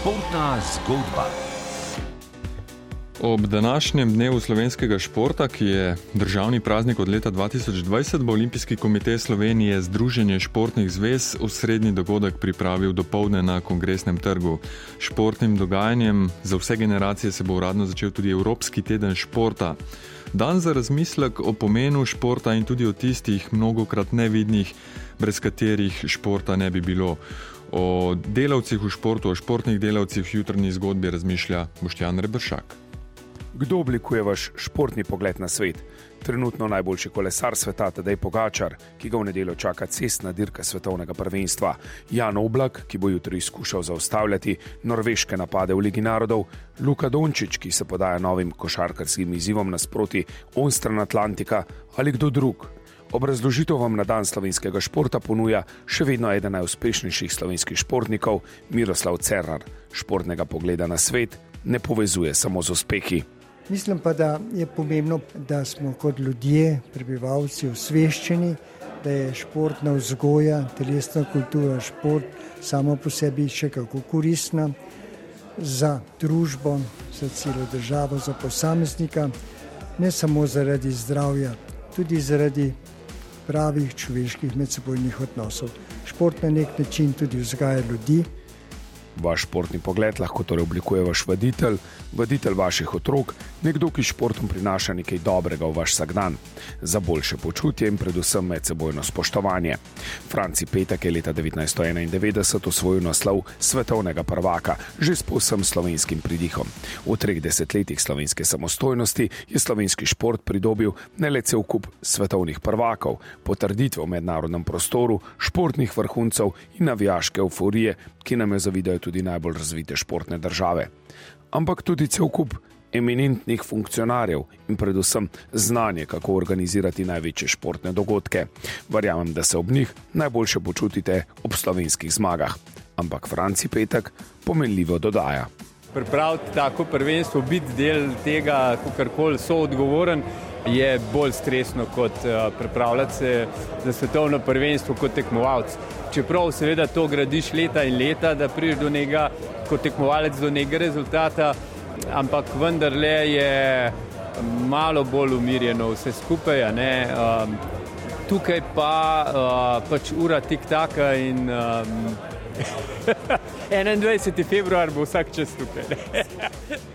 Športna zgodba. Ob današnjem dnevu slovenskega športa, ki je državni praznik od leta 2020, bo Olimpijski komitej Slovenije Združenje športnih zvez osrednji dogodek pripravil do povdne na kongresnem trgu. Športnim dogajanjem za vse generacije se bo uradno začel tudi Evropski teden športa. Dan za razmislek o pomenu športa in tudi o tistih mnogokrat nevidnih, brez katerih športa ne bi bilo. O delavcih v športu, o športnih delavcih v jutrni zgodbi razmišlja Boštjan Rebršak. Kdo oblikuje vaš športni pogled na svet? Trenutno najboljši kolesar sveta, Tadej Pogačar, ki ga v nedeljo čaka cestna dirka svetovnega prvenstva, Jan Oblak, ki bo jutri skušal zaustavljati norveške napade v Ligi narodov, Luka Dončić, ki se podaja novim košarkarskim izzivom nasproti onstran Atlantika ali kdo drug. Obrazložitev vam na dan slovenskega športa ponuja še vedno eden najuspešnejših slovenskih športnikov, Miroslav Cerrar. Športnega pogleda na svet ne povezuje samo z uspehi. Mislim pa, da je pomembno, da smo kot ljudje, prebivalci, osveščeni, da je športna vzgoja, telesna kultura, šport samo po sebi še kako koristna za družbo, za celo državo, za posameznika, ne samo zaradi zdravja, tudi zaradi pravih človeških medsebojnih odnosov. Šport na nek način tudi vzgaja ljudi. Vaš športni pogled lahko torej oblikuje vaš voditelj, voditelj vaših otrok, nekdo, ki športom prinaša nekaj dobrega v vaš vsakdan, za boljše počutje in predvsem medsebojno spoštovanje. Franci Petek je leta 1991 osvojil naslov svetovnega prvaka, že s povsem slovenskim pridihom. V treh desetletjih slovenske samostojnosti je slovenski šport pridobil ne le cel kup svetovnih prvakov, potrditve v mednarodnem prostoru, športnih vrhuncev in navijaške euforije, ki nam jo zavidajo tudi najbolj razvite športne države. Ampak tudi cel kup eminentnih funkcionarjev in predvsem znanje, kako organizirati največje športne dogodke. Verjamem, da se ob njih najboljše počutite ob slovenskih zmagah. Ampak Franci Petek pomenljivo dodaja. Pripraviti tako prvenstvo, biti del tega, kar koli so odgovoren, je bolj stresno kot uh, pripravljati se za svetovno prvenstvo kot tekmovalec. Čeprav seveda to gradiš leta in leta, da prideš do njega kot tekmovalec do nekega rezultata, ampak vendarle je malo bolj umirjeno vse skupaj. Um, tukaj pa uh, pač ura tik-taka in um, 21. februar bo vsak čas tukaj.